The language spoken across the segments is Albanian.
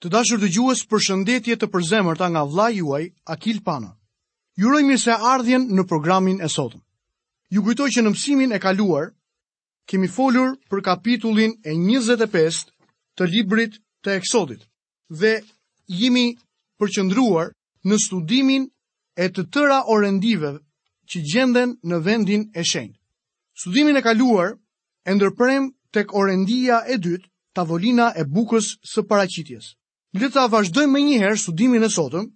Të dashur dëgjues, përshëndetje të përzemërta nga vëllai juaj Akil Pano. Ju uroj mirëseardhjen në programin e sotëm. Ju kujtoj që në mësimin e kaluar kemi folur për kapitullin e 25 të librit të Eksodit dhe jemi përqendruar në studimin e të tëra orendive që gjenden në vendin e shenjtë. Studimin e kaluar e ndërpremë tek orendia e dytë, tavolina e bukës së paraqitjes. Le ta vazhdojmë menjëherë studimin e sotëm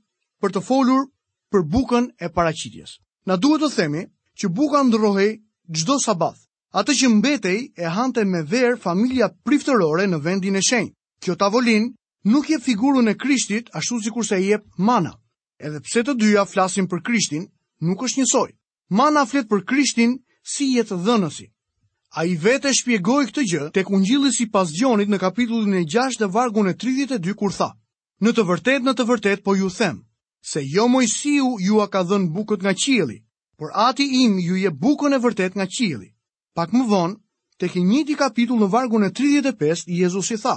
për të folur për bukën e paraqitjes. Na duhet të themi që buka ndërrohej çdo sabat. Atë që mbetej e hante me verë familja priftërore në vendin e shenjtë. Kjo tavolinë Nuk e jep figurën e Krishtit ashtu sikurse e jep Mana. Edhe pse të dyja flasin për Krishtin, nuk është njësoj. Mana flet për Krishtin si jetëdhënësi. Ai vetë e shpjegoi këtë gjë tek Ungjilli sipas Gjonit në kapitullin e 6 dhe vargun e 32 kur tha, në të vërtetë në të vërtetë po ju them, se jo Moisiu jua ka dhënë bukën nga qielli, por ati im ju jep bukën e vërtetë nga qielli. Pak më vonë, tek i njëjti kapitull në vargun e 35, Jezusi tha,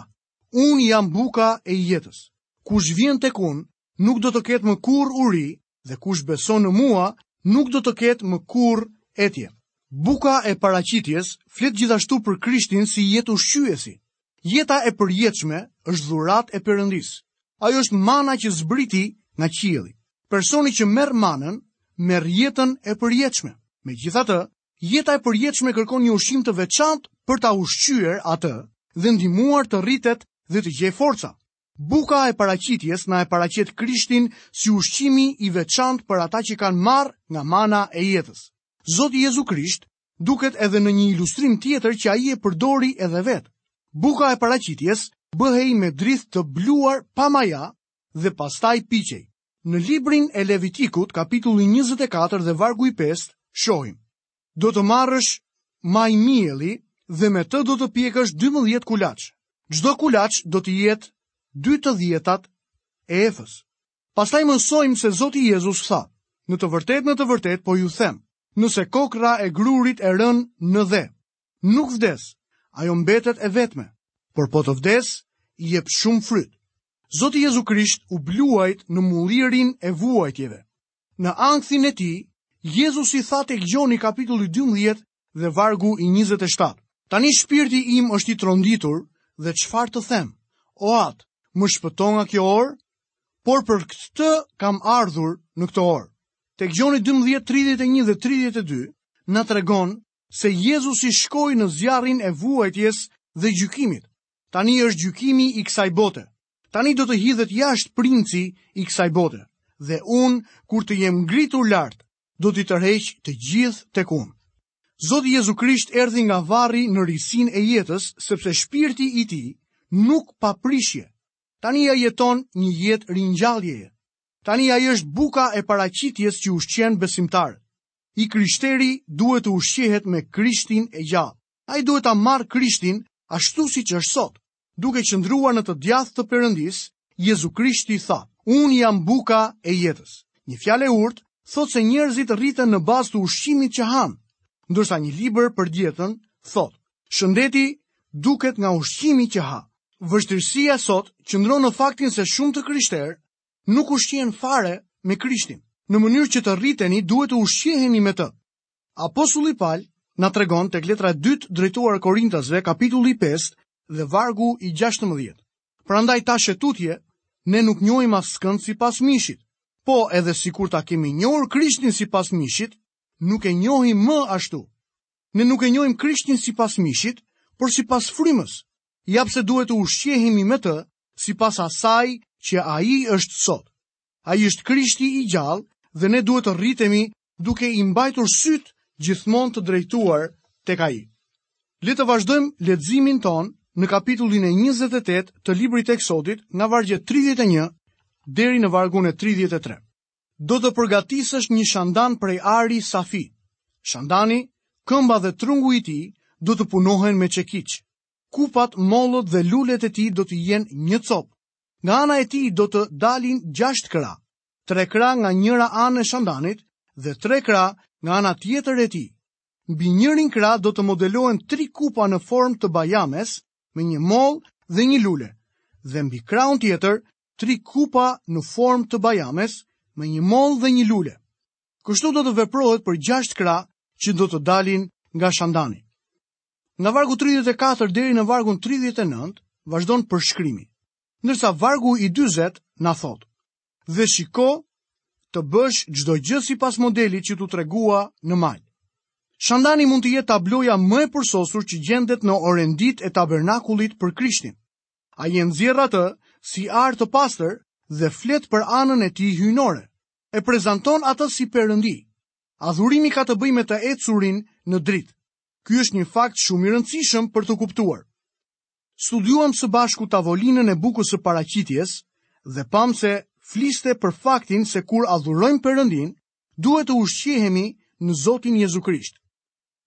Unë jam buka e jetës. Kush vjen tek unë, nuk do të ketë më kurrë uri dhe kush beson në mua, nuk do të ketë më kurrë etje. Buka e paraqitjes flet gjithashtu për Krishtin si jetëushqyesi. Jeta e përjetshme është dhuratë e Perëndisë. Ajo është mana që zbriti nga qielli. Personi që merr manën, merr jetën e përjetshme. Megjithatë, Jeta e përjetshme kërkon një ushqim të veçantë për ta ushqyer atë dhe ndihmuar të rritet dhe të gjejë forca. Buka e paraqitjes na e paraqet Krishtin si ushqimi i veçantë për ata që kanë marrë nga mana e jetës. Zoti Jezu Krisht duket edhe në një ilustrim tjetër që ai e përdori edhe vetë. Buka e paraqitjes bëhej me drithë të bluar pa maja dhe pastaj piqej. Në librin e Levitikut, kapitulli 24 dhe vargu i 5, shohim, do të marrësh majë mielli dhe me të do të pjekësh 12 kuleç. Çdo kulaç do të jetë dy të dhjetat e efës. Pastaj mësojmë se Zoti Jezus tha, në të vërtetë në të vërtetë po ju them, nëse kokrra e grurit e rënë në dhe, nuk vdes, ajo mbetet e vetme, por po të vdesë, jep shumë fryt. Zoti Jezu Krisht u bluajt në mullirin e vuajtjeve. Në ankthin e tij, Jezusi tha tek Gjoni kapitulli 12 dhe vargu i 27. Tani shpirti im është i tronditur dhe çfarë të them, o atë, më shpëto nga kjo orë, por për këtë kam ardhur në këtë orë. Tek Gjoni 12, 31 dhe 32 na tregon se Jezusi shkoi në zjarrin e vuajtjes dhe gjykimit. Tani është gjykimi i kësaj bote. Tani do të hidhet jashtë princi i kësaj bote. Dhe unë, kur të jem ngritur lart, do t'i tërheq të gjithë tek unë. Zoti Jezu Krisht erdi nga varri në risinë e jetës, sepse shpirti i tij nuk pa prishje. Tani ai jeton një jetë ringjalljeje. Tani ai është buka e paraqitjes që ushqen besimtarët. I krishteri duhet të ushqehet me krishtin e gjallë. Ai duhet ta marrë krishtin ashtu siç është sot. Duke qëndruar në të djathtë të Perëndisë, Jezu Krishti tha: "Unë jam buka e jetës." Një fjalë e urtë thotë se njerëzit rriten në bazë të ushqimit që hanë, ndërsa një libër për dietën thotë: "Shëndeti duket nga ushqimi që ha." Vështirësia sot qëndron në faktin se shumë të krishterë nuk ushqehen fare me Krishtin. Në mënyrë që të rriteni, duhet të ushqeheni me të. Apostulli Pal na tregon tek letra e dytë drejtuar Korintasve, kapitulli 5 dhe vargu i 16. Prandaj tash e tutje, ne nuk njohim askënd sipas mishit. Po edhe sikur ta kemi njohur krishtin sipas mishit, nuk e njohim më ashtu. Ne nuk e njohim krishtin sipas mishit, por sipas frymës. Ja pse duhet të ushqehemi me të, sipas asaj që ai është sot. Ai është krishti i gjallë dhe ne duhet të rritemi duke i mbajtur sytë gjithmonë të drejtuar tek ai. Le të vazhdojmë leximin tonë në kapitullin e 28 të librit të eksodit nga vargu 31 deri në vargun e 33. Do të përgatisësh një shandan prej ari safi. Shandani, këmba dhe trungu i tij do të punohen me çekiç. Kupat, mollët dhe lulet e tij do të jenë një copë. Nga ana e tij do të dalin gjashtë krahë, tre krahë nga njëra anë e shandanit dhe tre krahë nga ana tjetër e tij. Mbi njërin krah do të modelohen tri kupa në formë të bajames me një mollë dhe një lule, dhe mbi krahun tjetër tri kupa në formë të bajames me një mollë dhe një lule. Kështu do të veprohet për gjashtë krahë që do të dalin nga shandani. Nga vargu 34 deri në vargun 39 vazhdon përshkrimi. Ndërsa vargu i 40 na thotë: "Dhe shiko të bësh çdo gjë sipas modelit që t'u tregua në mal." Shandani mund të jetë tabloja më e përsosur që gjendet në orenditë e tabernakullit për Krishtin. Ai e nxjerr atë si ar të pastër dhe flet për anën e tij hyjnore. E prezanton atë si perëndi. Adhurimi ka të bëjë me të ecurin në dritë. Ky është një fakt shumë i rëndësishëm për të kuptuar. Studiuam së bashku tavolinën e bukës së paraqitjes dhe pamë se fliste për faktin se kur adhurojmë Perëndinë, duhet të ushqehemi në Zotin Jezu Krisht.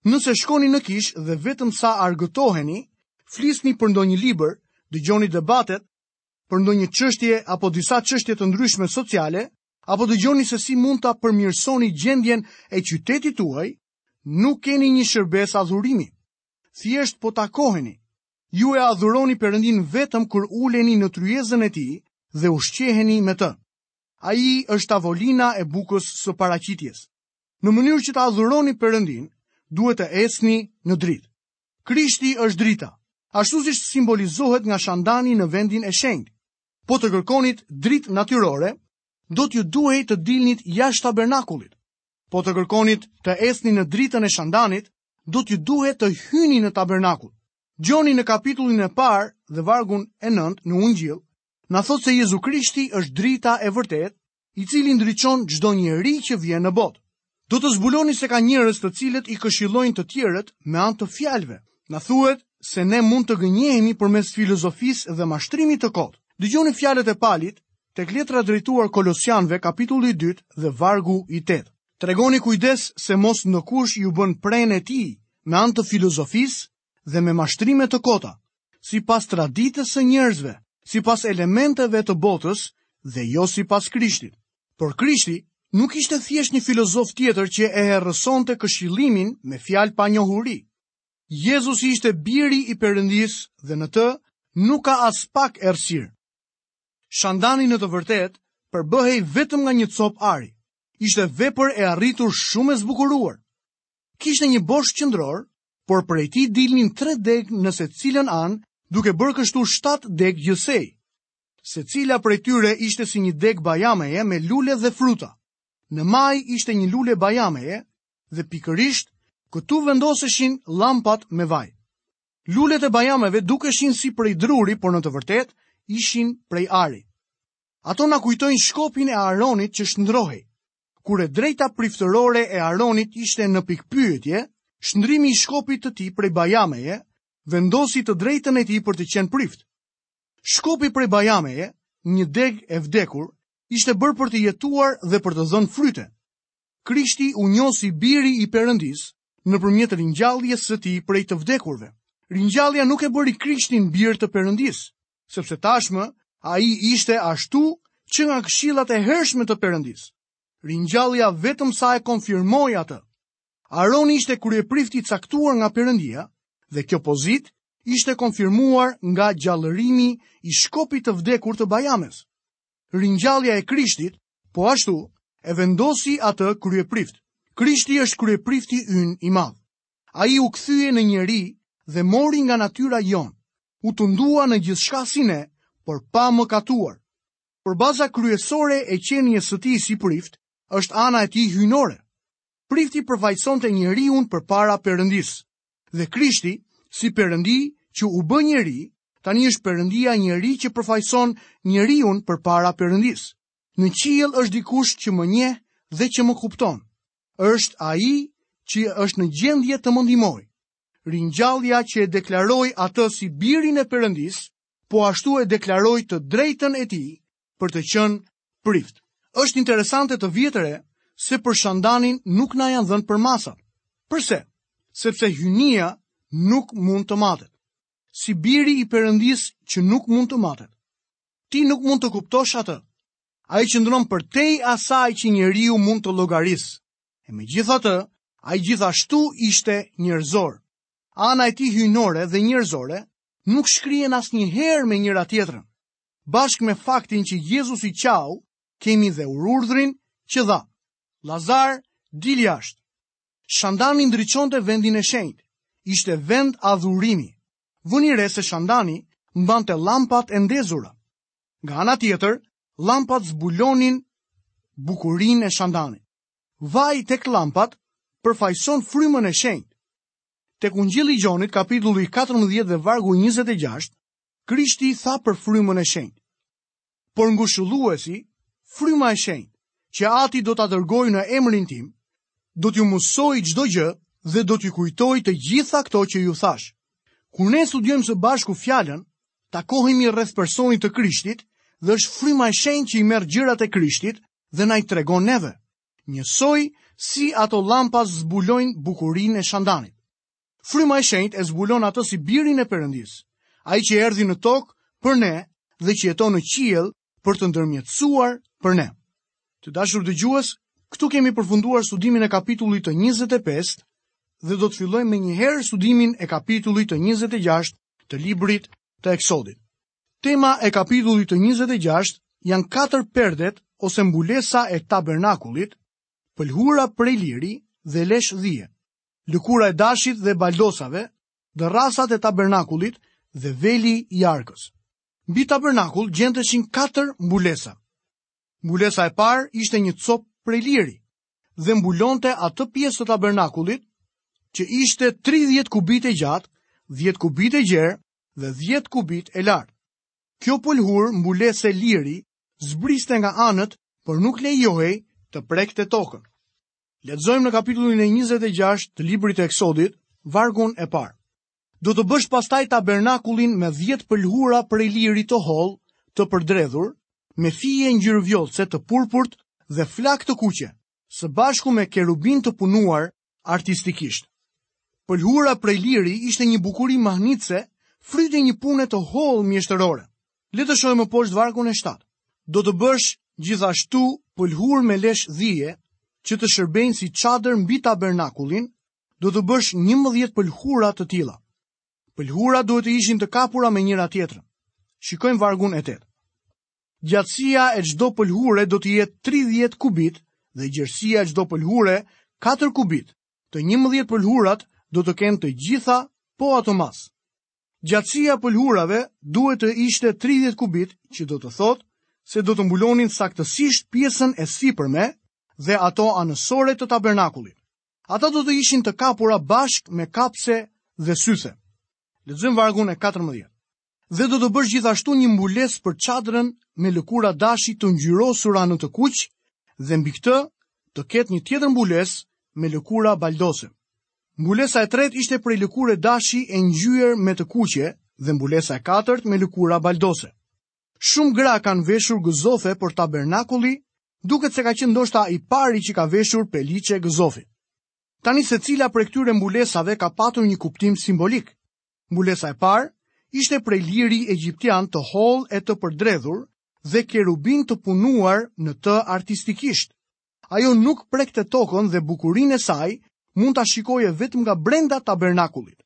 Nëse shkoni në kishë dhe vetëm sa argëtoheni, flisni për ndonjë libër, dëgjoni debatet për ndonjë çështje apo disa çështje të ndryshme sociale, apo dëgjoni se si mund ta përmirësoni gjendjen e qytetit tuaj, Nuk keni një shërbesë adhurimi. Thjesht po takoheni. Ju e adhuroni Perëndinë vetëm kur uleni në tryezën e tij dhe ushqeheni me të. Ai është tavolina e bukës së paraqitjes. Në mënyrë që të adhuroni Perëndinë, duhet të ecni në dritë. Krishti është drita, ashtu siç simbolizohet nga shandani në vendin e shenjtë. Po të kërkonit dritë natyrore, do t'ju duhej të dilnit jashtë tabernakullit. Po të kërkonit të ecni në dritën e shandanit, do t'ju duhet të hyni në tabernakull. Gjoni në kapitullin e parë dhe vargun e nëntë në ungjill, na thotë se Jezu Krishti është drita e vërtetë, i cili ndriçon çdo njeri që vjen në botë. Do të zbuloni se ka njerëz të cilët i këshillojnë të tjerët me anë të fjalëve. Na thuhet se ne mund të gënjehemi përmes filozofisë dhe mashtrimit të kotë. Dëgjoni fjalët e Palit Tek letra drejtuar Kolosianëve kapitulli i dytë dhe vargu i tetë. Tregoni kujdes se mos ndokush ju bën prenë e tij me anë të filozofisë dhe me mashtrime të kota, sipas traditës së njerëzve, sipas elementeve të botës dhe jo sipas Krishtit. Por Krishti nuk ishte thjesht një filozof tjetër që e errësonte këshillimin me fjalë pa njohuri. Jezusi ishte biri i Perëndisë dhe në të nuk ka aspak errësirë. Shandani në të vërtetë përbëhej vetëm nga një copë ari. Ishte vepër e arritur shumë e zbukuruar. Kishte një bosht qendror, por prej tij dilnin tre degë në secilën anë, duke bërë kështu shtatë degë gjithsej. Secila prej tyre ishte si një degë bajameje me lule dhe fruta. Në majë ishte një lule bajameje dhe pikërisht këtu vendoseshin llambat me vaj. Lulet e bajameve dukeshin si prej druri, por në të vërtetë ishin prej ari. Ato na kujtojnë shkopin e Aronit që shndërrohej. Kur e drejta priftërore e Aronit ishte në pikëpyetje, shndërrimi i shkopit të tij prej bajameje vendosi të drejtën e tij për të qenë prift. Shkopi prej bajameje, një degë e vdekur, ishte bërë për të jetuar dhe për të dhënë fryte. Krishti u njoh si Biri i Perëndisë nëpërmjet ringjalljes së tij prej të vdekurve. Ringjallja nuk e bëri Krishtin bir të Perëndisë, sepse tashmë ai ishte ashtu që nga këshillat e hershme të Perëndisë. Ringjallja vetëm sa e konfirmoi atë. Aroni ishte kryeprifti i caktuar nga Perëndia dhe kjo pozitë ishte konfirmuar nga gjallërimi i shkopit të vdekur të bajames. Ringjallja e Krishtit Po ashtu, e vendosi atë kryeprift. Krishti është kryeprifti ynë i madh. Ai u kthye në njeri dhe mori nga natyra jonë. U tundua në gjithçka si ne, por pa mëkatuar. Por baza kryesore e qenies së tij si prift është ana e tij hyjnore. Prifti përfaqësonte njeriun përpara Perëndisë. Dhe Krishti, si Perëndi që u bë njeri, tani është Perëndia njeri që përfaqëson njeriun përpara Perëndisë. Në qiell është dikush që më njeh dhe që më kupton. Është ai që është në gjendje të më ndihmojë. Ringjallja që e deklaroi atë si birin e Perëndisë, po ashtu e deklaroi të drejtën e tij për të qenë prift. Është interesante të vihet re se për shandanin nuk na janë dhënë përmasat. Përse? Sepse hyjnia nuk mund të matet. Si biri i Perëndisë që nuk mund të matet. Ti nuk mund të kuptosh atë. Ai qëndron përtej asaj që njeriu mund të llogarisë. E megjithatë, ai gjithashtu ishte njerëzor. Ana e tij hyjnore dhe njerëzore nuk shkrihen asnjëherë me njëra-tjetrën. Bashkë me faktin që Jezusi qau, kemi dhe ururdhrin që dha. Lazar, dil jashtë. Shandani ndriçonte vendin e shenjtë. Ishte vend adhurimi. Vëni re se shandani mbante llambat e ndezura. Nga ana tjetër, llambat zbulonin bukurinë e shandanit. Vaji tek llambat përfaqëson frymën e shenjtë. Tek ungjilli i Gjonit kapitulli 14 dhe vargu 26 Krishti tha për frymën e shenjtë. Por ngushëlluesi, fryma e shenjtë, që ati do ta dërgojë në emrin tim, do t'ju mësojë çdo gjë dhe do t'ju kujtojë të gjitha këto që ju thashë. Kur ne studiojmë së bashku fjalën, takohemi rreth personit të Krishtit dhe është fryma e shenjtë që i merr gjërat e Krishtit dhe na i tregon neve. Njësoj si ato llamba zbulojnë bukurinë e shandanit. Fryma e shenjtë e zbulon atë si birin e perëndisë, ai që erdhi në tokë për ne dhe që jeton në qiell për të ndërmjetësuar për ne. Të dashur dëgjues, këtu kemi përfunduar studimin e kapitullit të 25 dhe do të fillojmë menjëherë studimin e kapitullit të 26 të librit të eksodit. Tema e kapitullit të 26 janë katër perdet ose mbulesa e tabernakullit, pëlhura prej liri dhe lesh dhije. lëkura e dashit dhe baldosave, dërrasat e tabernakullit dhe veli i arkës. Mbi tabernakull gjendeshin katër mbulesa. Mbulesa e parë ishte një copë prej liri dhe mbulonte atë pjesë të tabernakullit që ishte 30 kubitë e gjatë, 10 kubitë e gjerë dhe 10 kubitë e lartë. Kjo pëlhurë mbulese liri zbriste nga anët, por nuk lejohej të prekte tokën. Lexojmë në kapitullin e 26 të librit të Eksodit, vargun e parë. Do të bësh pastaj tabernakullin me 10 pëlhura prej liri të hollë, të përdredhur, me fije ngjyrë vjollce të purpurt dhe flak të kuqe, së bashku me kerubinë të punuar artistikisht. Pëlhura prej liri ishte një bukuri mahnitëse, fryt i një pune të hollë mjeshtërore. Le të shohim më poshtë vargun e 7. Do të bësh gjithashtu pëlhura me lesh dhije që të shërbejnë si çadër mbi tabernakullin, do të bësh 11 pëlhura të tilla. Pëlhurat duhet të ishin të kapura me njëra tjetrën. Shikojmë vargun e 8. Gjatësia e çdo pëlhure do të jetë 30 kubitë dhe gjerësia e çdo pëlhure 4 kubitë. Të 11 pëlhurat do të kenë të gjitha po atë masë. Gjatësia e pëlhurave duhet të ishte 30 kubitë që do të thotë se do të mbulonin saktësisht pjesën e sipërme dhe ato anësore të tabernakullit. Ato do të ishin të kapura bashkë me kapse dhe sythe. Lexojmë vargun e 14. Dhe do të bësh gjithashtu një mbulesë për çadrën me lëkura dashi të ngjyrosura në të kuqe dhe mbi këtë të ketë një tjetër mbulesë me lëkura baldose. Mbulesa e tretë ishte prej lëkure dashi e ngjyer me të kuqe dhe mbulesa e katërt me lëkura baldose. Shumë gra kanë veshur gëzofe, por tabernakulli duket se ka qenë ndoshta i pari që ka veshur peliçe gëzofi. Tani secila prej këtyre mbulesave ka patur një kuptim simbolik. Mbulesa e parë ishte prej liri egjiptian të hollë e të përdredhur dhe kerubinë të punuar në të artistikisht. Ajo nuk prekte tokën dhe bukurinë e saj mund ta shikoje vetëm nga brenda tabernakullit.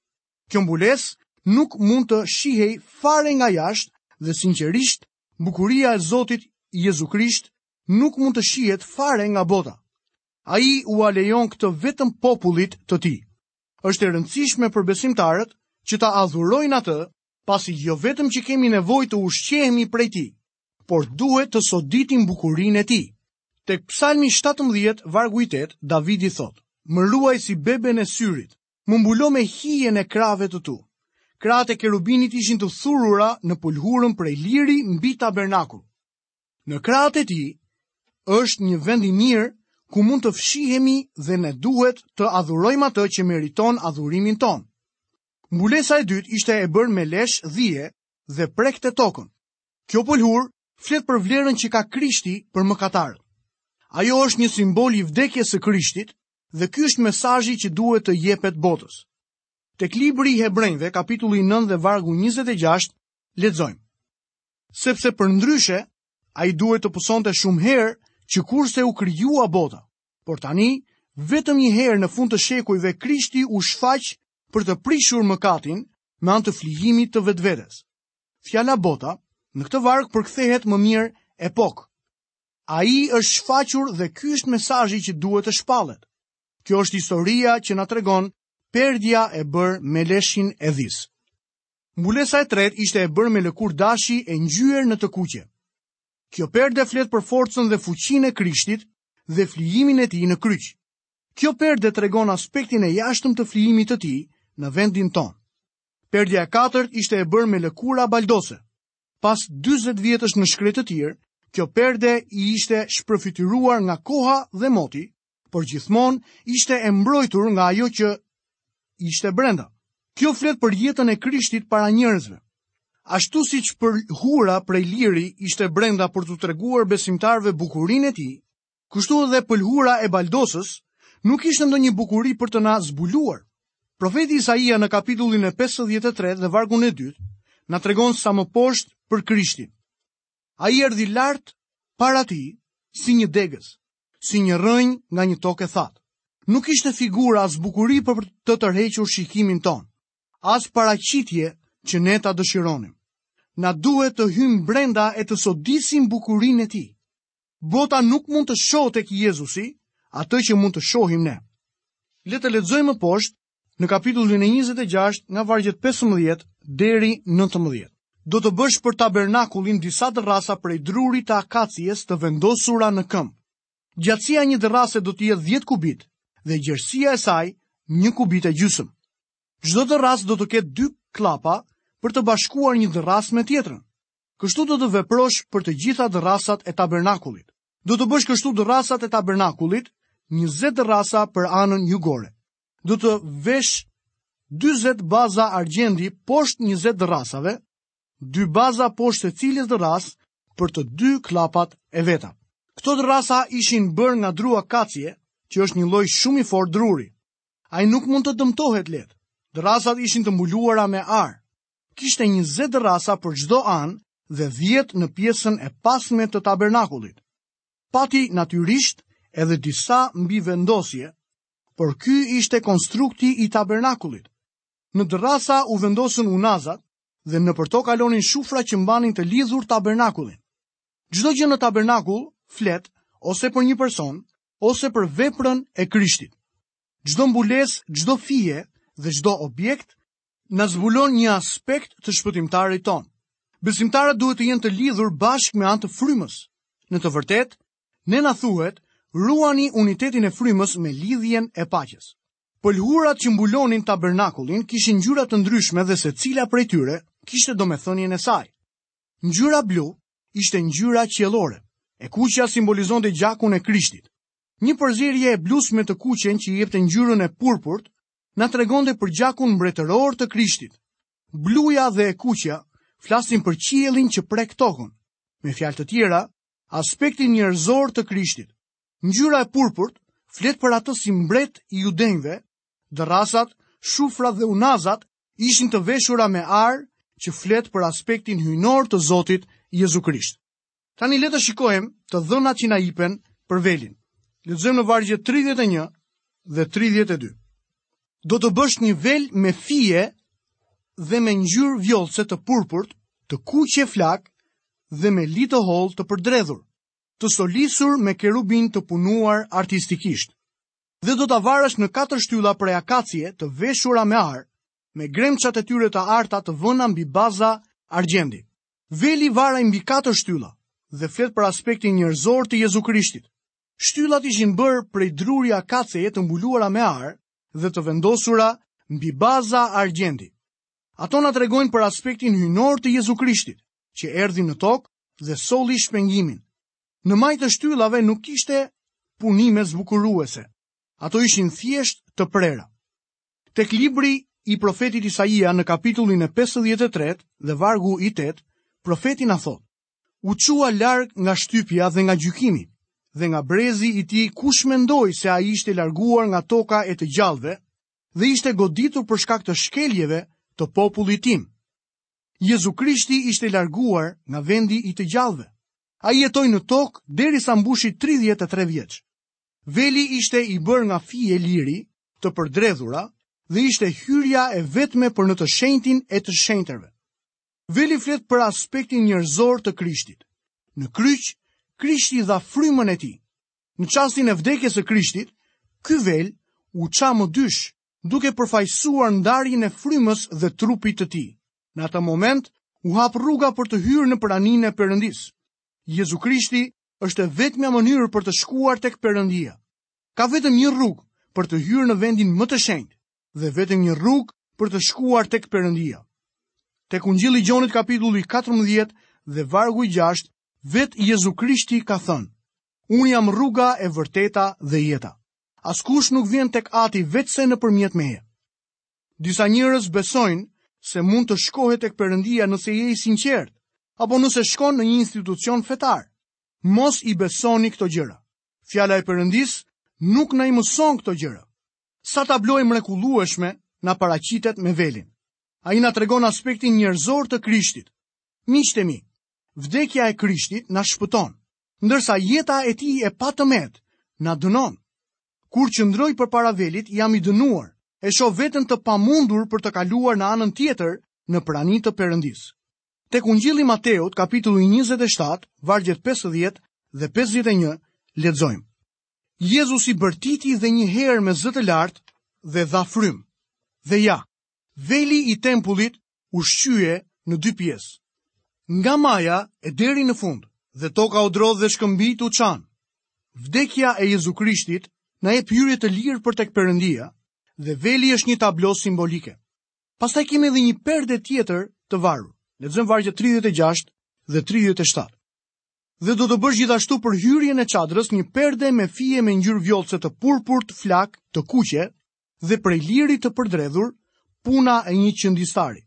Kjo mbulesë nuk mund të shihej fare nga jashtë dhe sinqerisht bukuria e Zotit Jezu Krisht nuk mund të shihet fare nga bota. Ai ua lejon këtë vetëm popullit të tij. Është e rëndësishme për besimtarët që ta adhurojnë atë, pasi jo vetëm që kemi nevojë të ushqehemi prej tij, por duhet të soditim bukurinë e tij. Tek Psalmi 17, vargu i 8, Davidi thotë: Më ruaj si beben e syrit, më mbulo me hijen e krahëve të tu. Krahët e kerubinit ishin të thurura në pëlhurën prej liri mbi tabernakull. Në krahët e tij është një vend i mirë ku mund të fshihemi dhe ne duhet të adhurojmë atë që meriton adhurimin tonë. Mbulesa e dytë ishte e bërë me lesh dhije dhe prekte tokën. Kjo pëlhurë flet për vlerën që ka Krishti për mëkatarët. Ajo është një simbol i vdekjes së Krishtit dhe ky është mesazhi që duhet t'i jepet botës. Tek libri i Hebrenjve, kapitulli 9 dhe vargu 26, lexojmë: Sepse përndryshe ai duhet të pësonte shumë herë qëkurse u krijua bota, por tani vetëm një herë në fund të shekujve Krishti u shfaq për të prishur mëkatin me anë të flijimit të vetvetes. Fjala bota në këtë varg përkthehet më mirë epokë. Ai është shfaqur dhe ky është mesazhi që duhet të shpallet. Kjo është historia që na tregon perdja e bërë me leshin e dhisë. Mbulesa e tretë ishte e bërë me lëkurë dashi e ngjyer në të kuqe. Kjo perde flet për forcën dhe fuqinë e Krishtit dhe flijimin e tij në kryq. Kjo perde tregon aspektin e jashtëm të flijimit të tij në vendin tonë. Perdja e katërt ishte e bërë me lëkura baldose. Pas 40 vjetësh në shkretëtirë, kjo perde ishte shpërfytyruar nga koha dhe moti, por gjithmonë ishte e mbrojtur nga ajo që ishte brenda. Kjo flet për jetën e Krishtit para njerëzve. Ashtu siç pëlhura prej liri ishte brenda për t'u treguar besimtarëve bukurinë e tij, Kështu edhe pëlhura e baldosës nuk ishte ndonjë bukuri për të na zbuluar. Profeti Isaia në kapitullin e 53 dhe vargun e 2 na tregon sa më poshtë për Krishtin. Ai erdhi lart para tij si një degëz, si një rrënjë nga një tokë e thatë. Nuk ishte figurë as bukuri për të tërhequr shikimin tonë, as paraqitje që ne ta dëshironim. Na duhet të hyjmë brenda e të sodisim bukurinë e tij. Bota nuk mund të shohë tek Jezusi atë që mund të shohim ne. Le të lexojmë më poshtë në kapitullin e 26 nga vargjet 15 deri në 19. Do të bësh për tabernakullin disa dërrasa prej drurit të akacies të vendosura në këmbë. Gjatësia një dërrase do të jetë 10 kubitë dhe gjerësia e saj një kubit e gjysëm. Çdo dërrasë do të ketë dy kllapa për të bashkuar një dërrasë me tjetrën. Kështu do të veprosh për të gjitha dërrasat e tabernakullit. Do të bësh kështu dërrasat e tabernakullit, 20 dërrasa për anën jugore. Do të vesh 40 baza argjendi poshtë 20 dërrasave, dy baza poshtë secilës dërrasë për të dy kllapat e veta. Këto dërrasa ishin bërë nga dru akacie, që është një lloj shumë i fortë druri. Ai nuk mund të dëmtohet lehtë. Dërrasat ishin të mbuluara me ar. kishte njëzet dërrasa për çdo anë dhe dhjetë në pjesën e pasme të tabernakullit. Pati natyrisht edhe disa mbivendosje, por ky ishte konstrukti i tabernakullit. Në dërrasa u vendosën unazat dhe nëpër to kalonin shufra që mbanin të lidhur tabernakullin. Çdo gjë në tabernakull flet ose për një person, ose për veprën e Krishtit. Çdo mbulesë, çdo fije dhe çdo objekt na zbulon një aspekt të shpëtimtarit tonë. Besimtarët duhet të jenë të lidhur bashkë me anë të frymës. Në të vërtetë, ne na thuhet, ruani unitetin e frymës me lidhjen e paqes. Pëlhurat që mbulonin tabernakullin kishin ngjyra të ndryshme dhe secila prej tyre kishte domethënien e saj. Ngjyra blu ishte ngjyra qiellore, e kuqja simbolizonte gjakun e Krishtit. Një përzierje e blusë me të kuqen që jepte ngjyrën e purpurt na tregonte për gjakun mbretëror të Krishtit. Bluja dhe e kuqja flasin për qiellin që prek tokën. Me fjalë të tjera, aspektin njerëzor të Krishtit. Ngjyra e purpurt flet për atë si mbret i judenjve, dërrasat, shufrat dhe unazat ishin të veshura me ar që flet për aspektin hyjnor të Zotit Jezu Krisht. Tani le të shikojmë të dhënat që na jepen për velin. Lexojmë në vargjet 31 dhe 32. Do të bësh një vel me fije dhe me ngjyrë vjollce të purpurt, të kuqe flakë dhe me li të hollë të përdredhur, të stolisur me kerubinë të punuar artistikisht. Dhe do ta varësh në katër shtylla prej akacie të veshura me ar, me gremçat e tyre të arta të vëna mbi baza argjendi. Veli varaj mbi katër shtylla dhe flet për aspektin njerëzor të Jezu Krishtit. Shtyllat ishin bërë prej druri akacieje të mbuluara me ar dhe të vendosura mbi baza argjendi. Ato na tregojnë për aspektin hyjnor të Jezu Krishtit, që erdhi në tokë dhe solli shpengimin. Në majë të shtyllave nuk kishte punime zbukuruese. Ato ishin thjesht të prera. Tek libri i profetit Isaia në kapitullin e 53 dhe vargu i 8, profeti na thotë, u çua larg nga shtypja dhe nga gjykimi, dhe nga brezi i tij kush mendoi se ai ishte larguar nga toka e të gjallëve dhe ishte goditur për shkak të shkeljeve të popullit tim. Jezu Krishti ishte larguar nga vendi i të gjallëve. Ai jetoi në tokë derisa mbushi 33 vjeç. Veli ishte i bërë nga fije liri, të përdredhura, dhe ishte hyrja e vetme për në të shenjtin e të shenjtërve. Veli flet për aspektin njerëzor të Krishtit. Në kryq, Krishti dha frymën e tij. Në çastin e vdekjes së Krishtit, ky vel u ça më dysh, duke përfaqësuar ndarjen e frymës dhe trupit të tij. Në atë moment u hap rruga për të hyrë në praninë e Perëndisë. Jezu Krishti është e vetmja mënyrë për të shkuar tek Perëndia. Ka vetëm një rrugë për të hyrë në vendin më të shenjtë dhe vetëm një rrugë për të shkuar tek Perëndia. Tek Ungjilli i Gjonit kapitulli 14 dhe vargu i 6, vetë Jezu Krishti ka thënë: Unë jam rruga e vërteta dhe jeta. Askush nuk vjen tek Ati veçse nëpërmjet meje. Disa njerëz besojnë se mund të shkohet tek Perëndia nëse je i sinqertë apo nëse shkon në një institucion fetar. Mos i besoni këto gjëra. Fjala e Perëndisë nuk na i mëson këto gjëra. Sa tablo e mrekullueshme na paraqitet me velin. Ai na tregon aspektin njerëzor të Krishtit. Miqtë mi, vdekja e Krishtit na shpëton, ndërsa jeta e tij e patëmetë na dënon. Kur qëndroj përpara velit jam i dënuar, e shoh veten të pamundur për të kaluar në anën tjetër në prani të Perëndisë. Tek Ungjilli i Mateut, kapitulli njëzet e shtatë, vargjet pesëdhjetë dhe pesëdhjetë e një, lexojmë. Jezusi bërtiti dhe një herë me zë të lartë dhe dha frymë. Dhe ja, Veli i tempullit u shqye në dy pjesë. Nga maja e deri në fund, dhe toka u drodh dhe shkëmbinjtë u çanë. Vdekja e Jezu Krishtit na jep hyrje të lirë për tek Perëndia dhe veli është një tablo simbolike. Pastaj kemi edhe një perde tjetër të varur. Lexojmë vargjet 36 dhe 37. Dhe do të bësh gjithashtu për hyrjen e çadrës një perde me fije me ngjyrë vjollce të purpurt, flakë të kuqe, dhe prej liri të përdredhur puna e një qëndistari.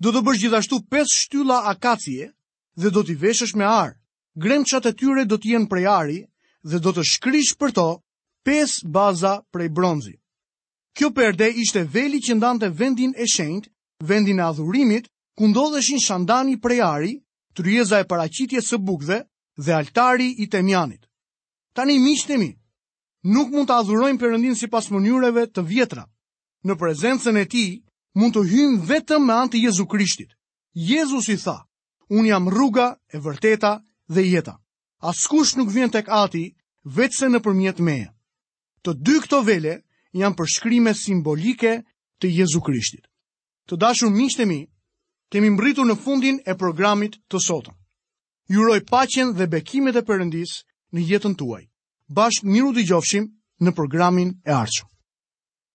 Do të bësh gjithashtu 5 shtylla akacie dhe do t'i veshësh me ar. Gremçat e tyre do të jenë prej ari dhe do të shkrish për to 5 baza prej bronzi. Kjo perde ishte veli që ndante vendin e shenjtë, vendin e adhurimit, ku ndodheshin shandani prej ari, tryeza e paraqitjes së bukëve dhe altari i temjanit. Tani miqtë mi, Nuk mund ta adhurojmë Perëndinë sipas mënyrave të vjetra. Në prezencën e Tij mund të hyjmë vetëm me anë të Jezu Krishtit. Jezusi tha, unë jam rruga e vërteta dhe jeta. Askush nuk vjen tek Ati, veçse nëpërmjet meje. Të dy këto vele janë përshkrime simbolike të Jezu Krishtit. Të dashur miqtë e mi, kemi mbërritur në fundin e programit të sotëm. Ju uroj paqen dhe bekimet e Perëndisë në jetën tuaj. Bashkë mirudëgjofshim në programin e ardhshëm.